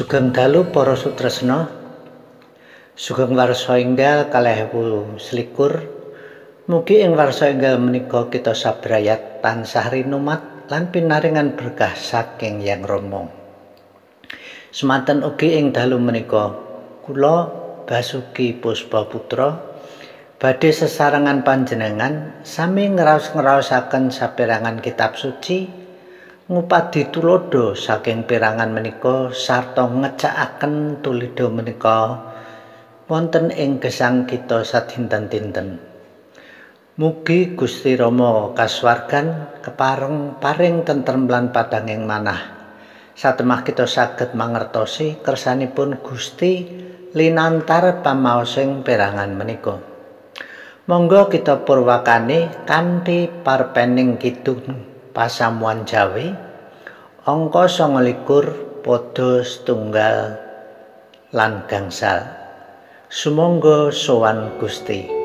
Sugeng dalu para sutresna. Sugeng warsa enggal kalih selikur. Mugi ing warsa enggal menika kita sabrayat tansah rinumat lan pinaringan berkah saking Yang Rama. Semanten ugi ing dalu menika kula Basuki Puspa Putra badhe sesarengan panjenengan sami ngraos-ngraosaken saperangan kitab suci ngupadi tulodo saking perangan menika sarta ngecakaken tulido menika wonten ing gesang kita sadinten-dinten. Mugi Gusti Rama kaswargan kepareng paring tentrem lan padanging manah. Satemah kita saged mangertosi kersanipun Gusti linantar pamaosing perangan menika. Monggo kita purwakane kanthi parpening kidung pasamuan Jawi angka 29 padha setunggal lan gangsal. Sumangga sowan Gusti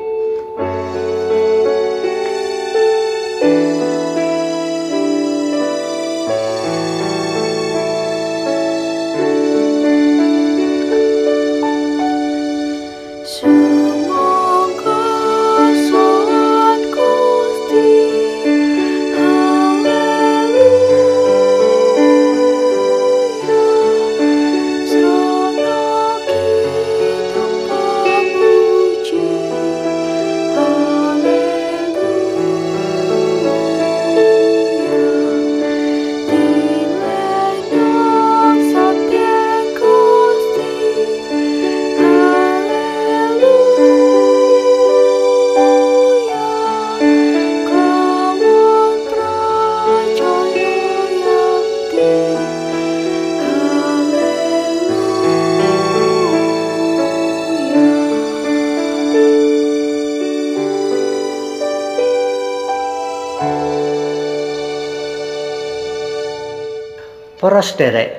Para sederek,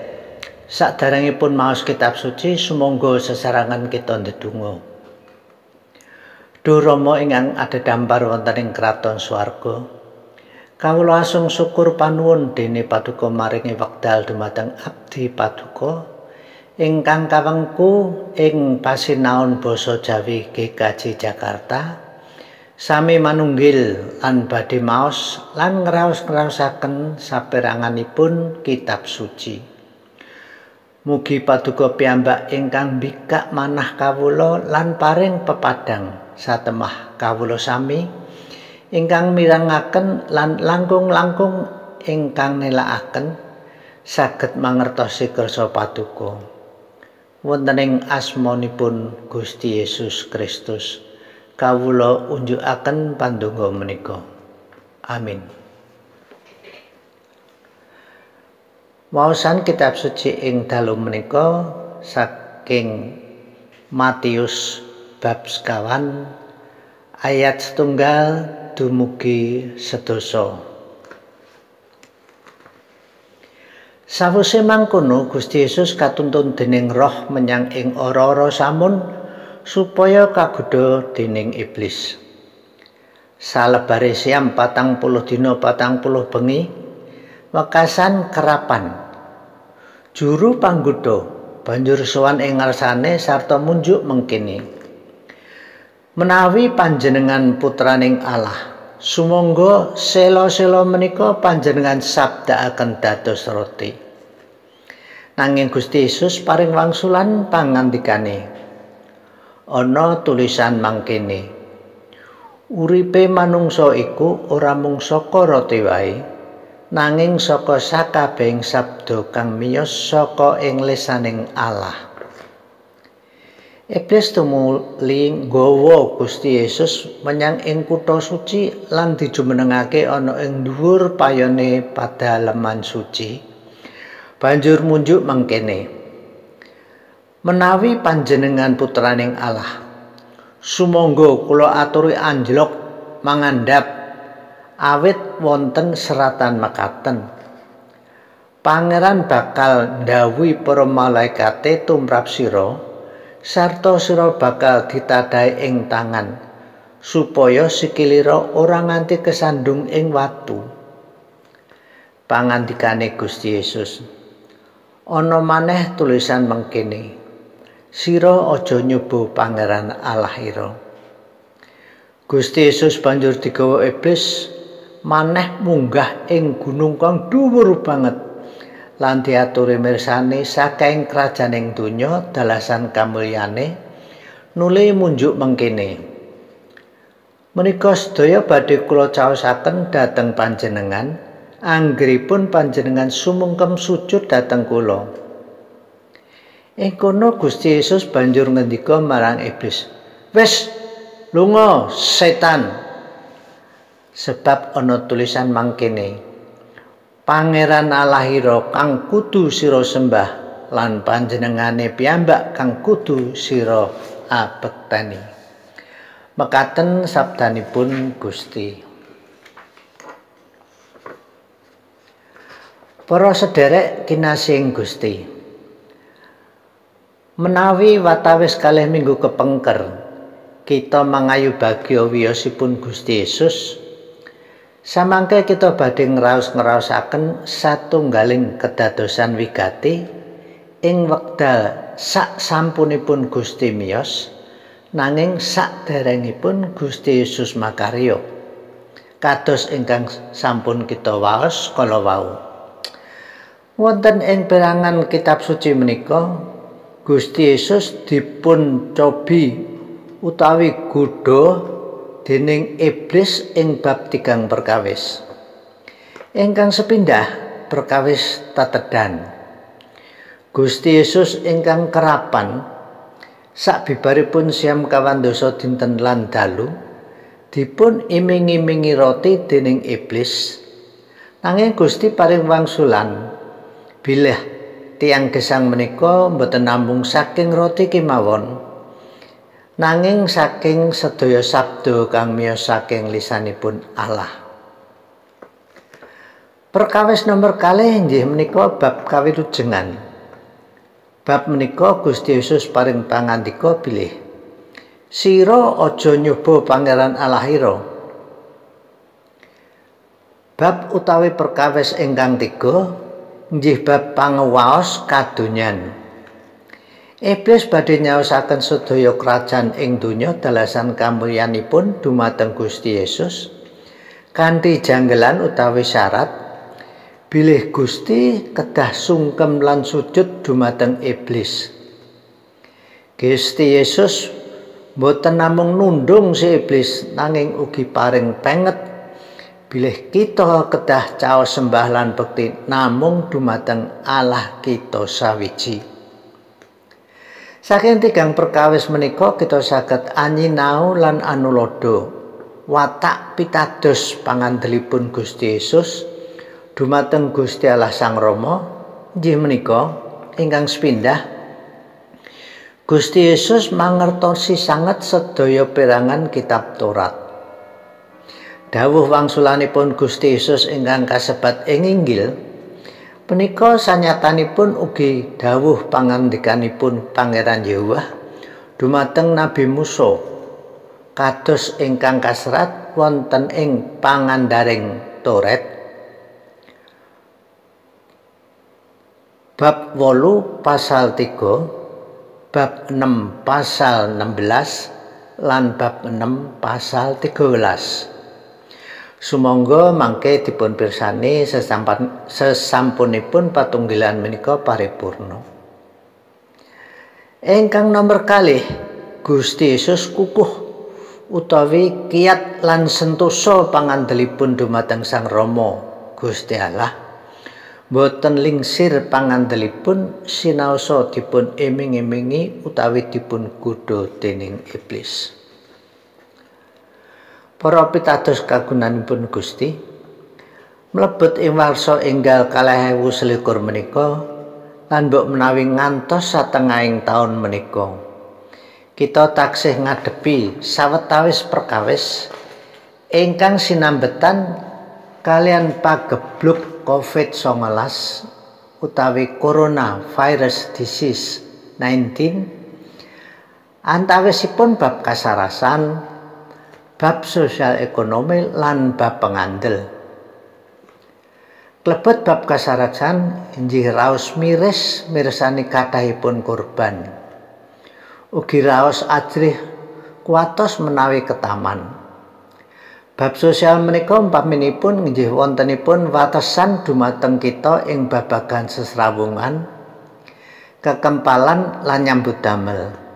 saderengipun maos kitab suci sumangga sesarangan kita ndedonga. Duh Rama ingkang adhedhampar wonten ing kraton swarga. Kawula asung syukur panuwun dene paduka maringi wekdal dumateng abdi paduka ingkang kawengku ing pasinaon basa Jawi GKJ Jakarta. Sami manunggil lan badhe maos lan ngraos-ngraosaken saperanganipun kitab suci. Mugi paduka piyambak ingkang bikak manah kawula lan paring pepadang satemah kawula sami ingkang mirangaken lan langkung-langkung ingkang nelakaken saged mangertosi kersa paduka. Wonten ing asmanipun Gusti Yesus Kristus. Kawula unjukaken pandonga menika. Amin. Maosan kitab suci ing dalu menika saking Matius bab sekawan ayat setunggal dumugi sedoso. Sawise mangkono Gusti Yesus katuntun dening roh menyang ing ora-ora samun supaya kagodha dening iblis. Salebare siam patang puluh dina patang puluh bengi, wekasan kerapan. Juru panggodha banjur sowan ing ngarsane sarta munjuk mengkene. Menawi panjenengan putraning Allah, sumangga sela-sela menika panjenengan sabdaaken dados roti. Nanging Gusti Yesus paring wangsulan pangandikane, ana tulisan mangkene uripe manungsa iku ora mung saka roti wae nanging saka sakabehing sabda kang miyos saka ing lisaning Allah Iblis tumuli nggawa Gusti Yesus menyang ing kutha suci lan dijumenengake ana ing dhuwur payone padaleman suci. Banjur munjuk mangkene. Menawi panjenengan putraning Allah. Sumangga kula aturi anjlok mangandhap awit wonten seratan mekaten. Pangeran bakal ndhawuhi para malaikate tumrap sira sarta sira bakal ditadhahi ing tangan supaya sikilira ora nganti kesandung ing watu. Pangandikane Gusti Yesus ana maneh tulisan mengkene sira aja nyoba pangeran Allahira Gusti Yesus banjur digawa iblis maneh munggah ing gunung kang dhuwur banget lan diaturi mirsani saking krajaning donya dalasan kamulyane nuli munjuk mengkene. Menika sedaya badhe kula caosaken dhateng panjenengan anggripun panjenengan sumungkem sujud dhateng kula ing kono Gusti Yesus banjur ngendika marang iblis wis lunga setan. Sebab ana tulisan mangkene Pangeran Allahira kang kudu sira sembah lan panjenengane piyambak kang kudu sira abektani mekaten sabdanipun Gusti. Para sederek kinasih Gusti Menawi watawis kalih minggu kepengker kita mangayu bagya wiyosipun Gusti Yesus samangke kita badhe ngraos-ngraosaken satunggaling kedadosan wigati ing wekdal sak sampunipun Gusti miyos nanging sak derengipun Gusti Yesus makaryo kados ingkang sampun kita waos kala wau. Wonten ing perangan kitab suci menika Gusti Yesus dipun cobi utawi godha dening iblis ing bab tigang perkawis. Ingkang sepindah perkawis tatedan. Gusti Yesus ingkang kerapan sak bibaripun siam kawandosa dinten lan dalu dipun iming-imingi roti dening iblis. Nanging Gusti paring wangsulan bilih tiang gesang menika mboten namung saking roti kemawon nanging saking sedaya sabda kang miyos saking lisanipun Allah. Perkawis nomor kalih inggih menika bab kawilujengan. Bab menika Gusti Yesus paring pangandika bilih. Sira aja nyoba pangeran Allahira. Bab utawi perkawis ingkang tiga inggih bab pangawaos kadonyan. Iblis badhe nyaosaken sedaya kerajaan ing donya dalasan kamulyanipun dumateng Gusti Yesus kanthi janggelan utawi syarat bilih Gusti kedah sungkem lan sujud dumateng iblis. Gusti Yesus boten namung nundung si iblis nanging ugi paring penget bilih kita kedah caos sembah lan bekti namung dumateng Allah kita sawiji. Saking tigang perkawis menika kita saged anyinau lan anulodo watak pitados pangandelipun Gusti Yesus dumateng Gusti Allah Sang Rama inggih menika ingkang sepindah Gusti Yesus mangertosi sanget sedaya perangan kitab Taurat. Dawuh wangsulanipun Gusti Yesus ingkang kasebat ing Injil Punika sanyatanipun ugi dawuh pangandikanipun Pangeran Yehuwa dumateng Nabi Musa kados ingkang kasrat wonten ing pangandaring Toret. Bab 8 pasal 3 bab 6 pasal 16 lan bab 6 pasal 13 Sumangga mangke dipun pirsani sesampan sesampunipun patunggilan menika paripurna. Engkang nomor kalih Gusti Yesus kukuh utawi kiat lan sentosa pangandelipun dumateng Sang Rama Gusti Allah. Boten lingsir pangandelipun sinaosa dipun iming-imingi utawi dipun godha dening iblis. Para pitados kagunanipun Gusti mlebet ing warsa enggal 2021 menika lan mbok menawi ngantos satengahing taun menika kita taksih ngadepi sawetawis perkawis ingkang sinambetan kalian pagebluk COVID-19 utawi corona virus disease 19 antawisipun bab kasarasan bab sosial ekonomi lan bab pengandel. Klebet bab kasarajan injih raos miris mirsani kathahipun kurban. Ugi raos ajrih kuatos menawi ketaman. Bab sosial menika umpaminipun injih wontenipun watesan dumateng kita ing babagan sesrawungan, kekempalan lan nyambut damel.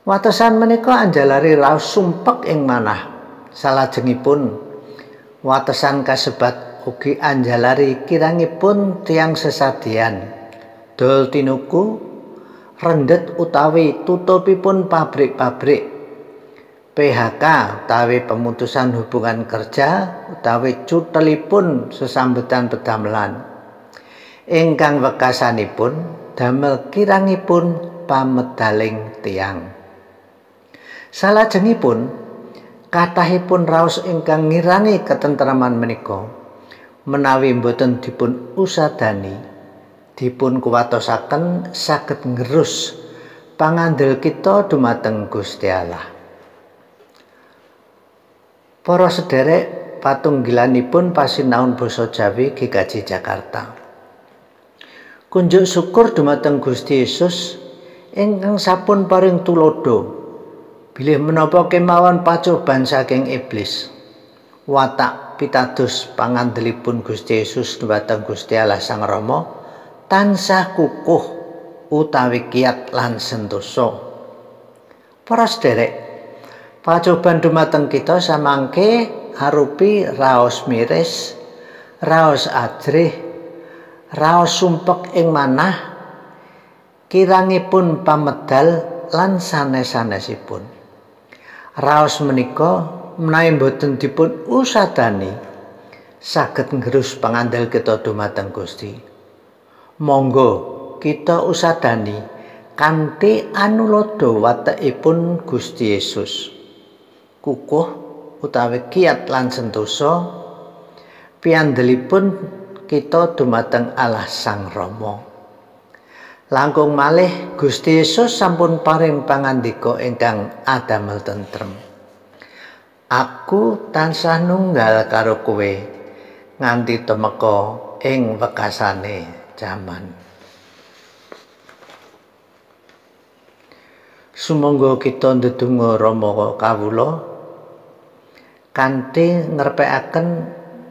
Watesan menika anjalari raos sumpek ing manah. Salajengipun watesan kasebat ugi anjalari kirangipun tiang sesadian. Dol tinuku rendet utawi tutupipun pabrik-pabrik. PHK utawi pemutusan hubungan kerja utawi cutelipun sesambetan pedamelan ingkang wekasanipun damel kirangipun pamedaling tiang salajengipun kathahipun raos ingkang ngirangi ketentraman menika menawi mboten dipun usadani dipun kuwatosaken saged ngerus pangandel kita dumateng Gusti Allah. Para sederek patunggilanipun pasinaon basa Jawi GKJ Jakarta. Kunjuk syukur dumateng Gusti Yesus ingkang sampun paring tulodo bilih menapa kemawon pacoban saking iblis. Watak pitados pangandelipun Gusti Yesus dhumateng Gusti Allah Sang Rama tansah kukuh utawi kiat lan sentosa. Para sederek, pacoban dumateng kita samangke harupi raos miris, raos ajrih, raos sumpek ing manah, kirangipun pamedal lan sanes-sanesipun. Raos menika menawi boten dipun usadani saged ngerus pangandel kita dumateng Gusti. Monggo kita usadani kanthi anulodo watekipun Gusti Yesus. Kukuh utawi kiat lan sentosa piandelipun kita dumateng Allah Sang Rama. Langkung malih Gusti Yesus sampun paring pangandika ingkang adamel tentrem. Aku tansah nunggal karo kowe nganti temeka ing wekasane jaman. Sumangga kita ndedonga Rama kawula kanthi ngrepekaken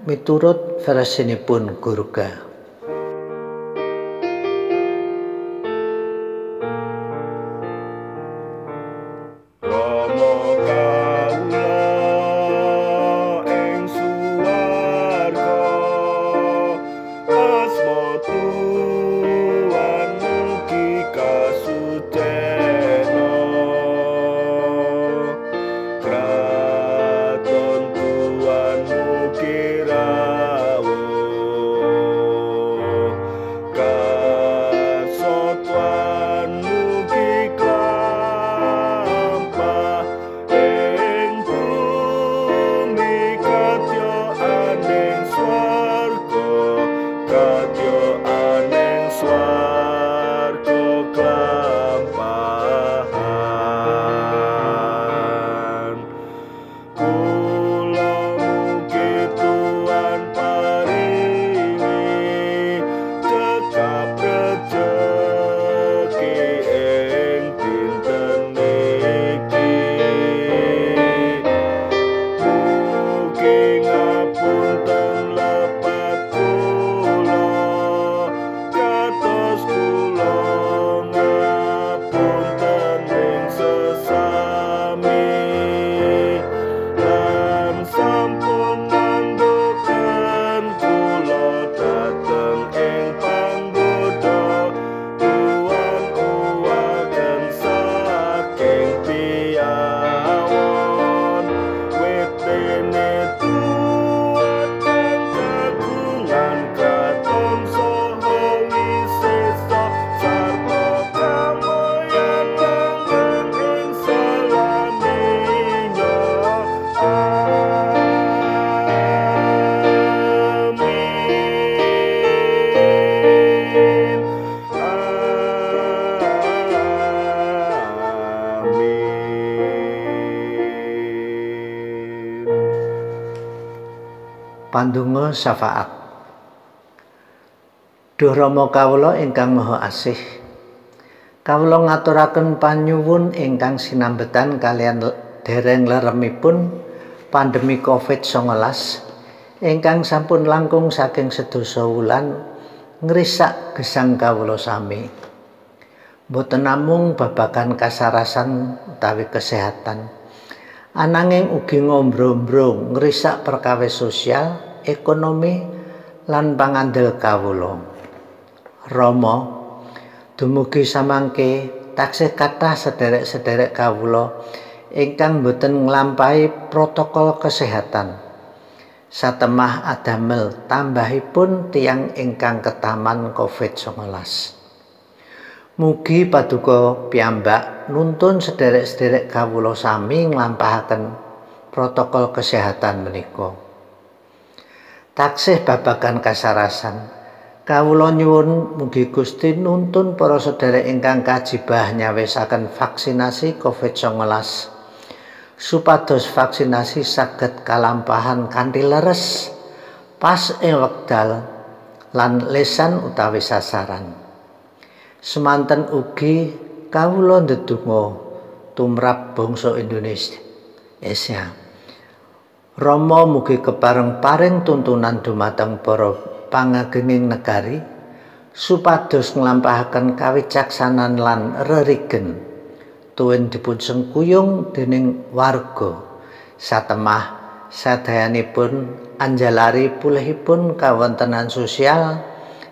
miturut versinipun Gurga. Pandonga syafaat. Duh Rama kawula ingkang maha asih. Kawula ngaturaken panyuwun ingkang sinambetan kalian dereng leremipun pandemi Covid-19 ingkang sampun langkung saking sedasa wulan ngrisak gesang kawula sami. Mboten namung babagan kasarasan utawi kesehatan. Ananging ugi ngombro-ombro ngrisak perkawis sosial, ekonomi lan pangandel kawula. Rama dumugi samangke taksih kathah sederek-sederek kawula ingkang boten nglampahi protokol kesehatan. Satemah adamel tambahipun tiang ingkang ketaman COVID-19. Mugi paduka piyambak nuntun sederek-sederek kawula sami nglampahaken protokol kesehatan menika. Taksih babagan kasarasan. Kawula nyuwun mugi Gusti nuntun para sedherek ingkang kajibah nyawisaken vaksinasi COVID-19 supados vaksinasi saged kalampahan kanthi leres pas ing wekdal lan lesan utawi sasaran. Semanten ugi kawula ndedonga tumrap bangsa Indonesia. Asia. Rama mugi kepareng-paring tuntunan dumateng para pangagenging negari supados nglampahaken kawicaksanan lan rerigen. Tuwin dipun sengkuyung dening warga. Satemah sadayanipun anjalari pulihipun kawontenan sosial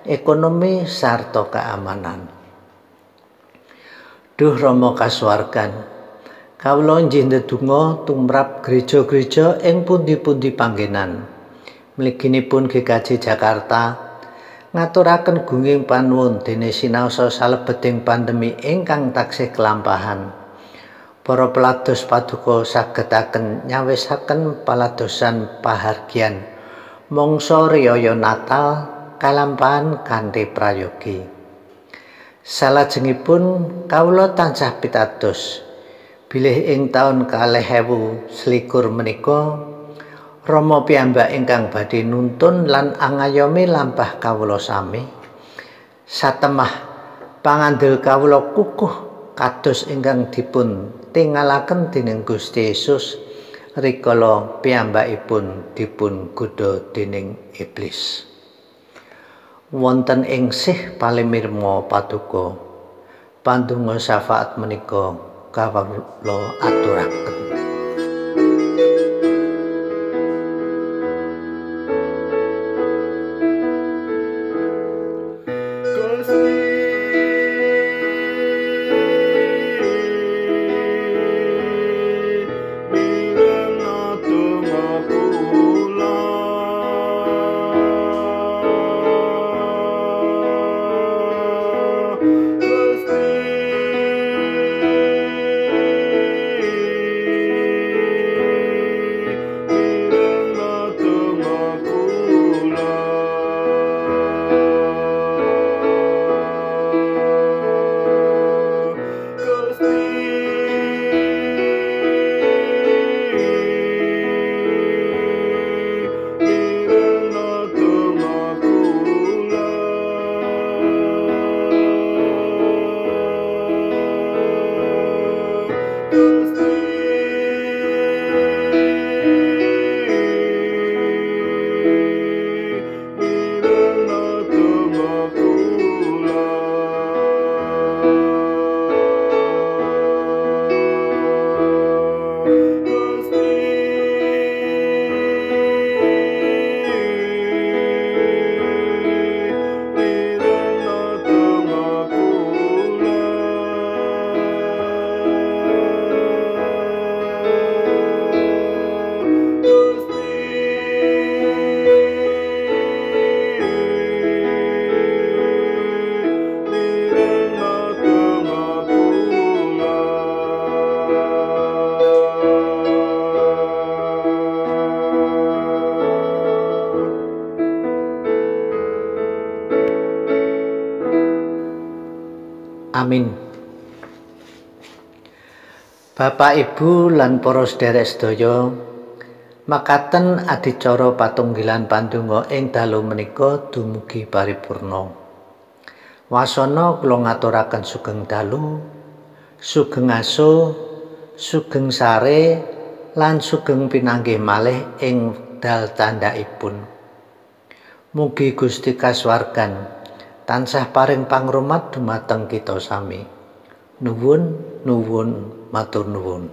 ekonomi sarta keamanan. Duh Rama kasuwargan kawula njendedonga tumrap gereja-gereja ing pundi-pundi panggenan mliginipun GKJ Jakarta ngaturaken gunging panuwun dene sinaosa salebeting pandemi ingkang taksih kelampahan. Para pelados paduka sagetaken nyawisaken paladosan pahargian mangsa riyaya Natal kalampahan kanthi prayogi. Salajengipun kawula tansah pitados bilih ing taun kalih ewu selikur menika Rama piyambak ingkang badhe nuntun lan angayomi lampah kawula sami. Satemah pangandel kawula kukuh kados ingkang dipun tingalaken dening Gusti Yesus rikala piyambakipun dipun godha dening iblis. Wonten ing sih palimirma paduka pandonga syafaat menika kawula aturaken. Amin. Bapak Ibu lan para sedherek sedaya makaten adicara patunggilan pandonga ing dalu menika dumugi paripurna. Wasana kula ngaturaken sugeng dalu, sugeng aso, sugeng sare lan sugeng pinanggih malih ing dal tandhaipun. Mugi Gusti kasuwargan tansah paring pangrumat dumateng kita sami. Nuwun, nuwun, matur nuwun.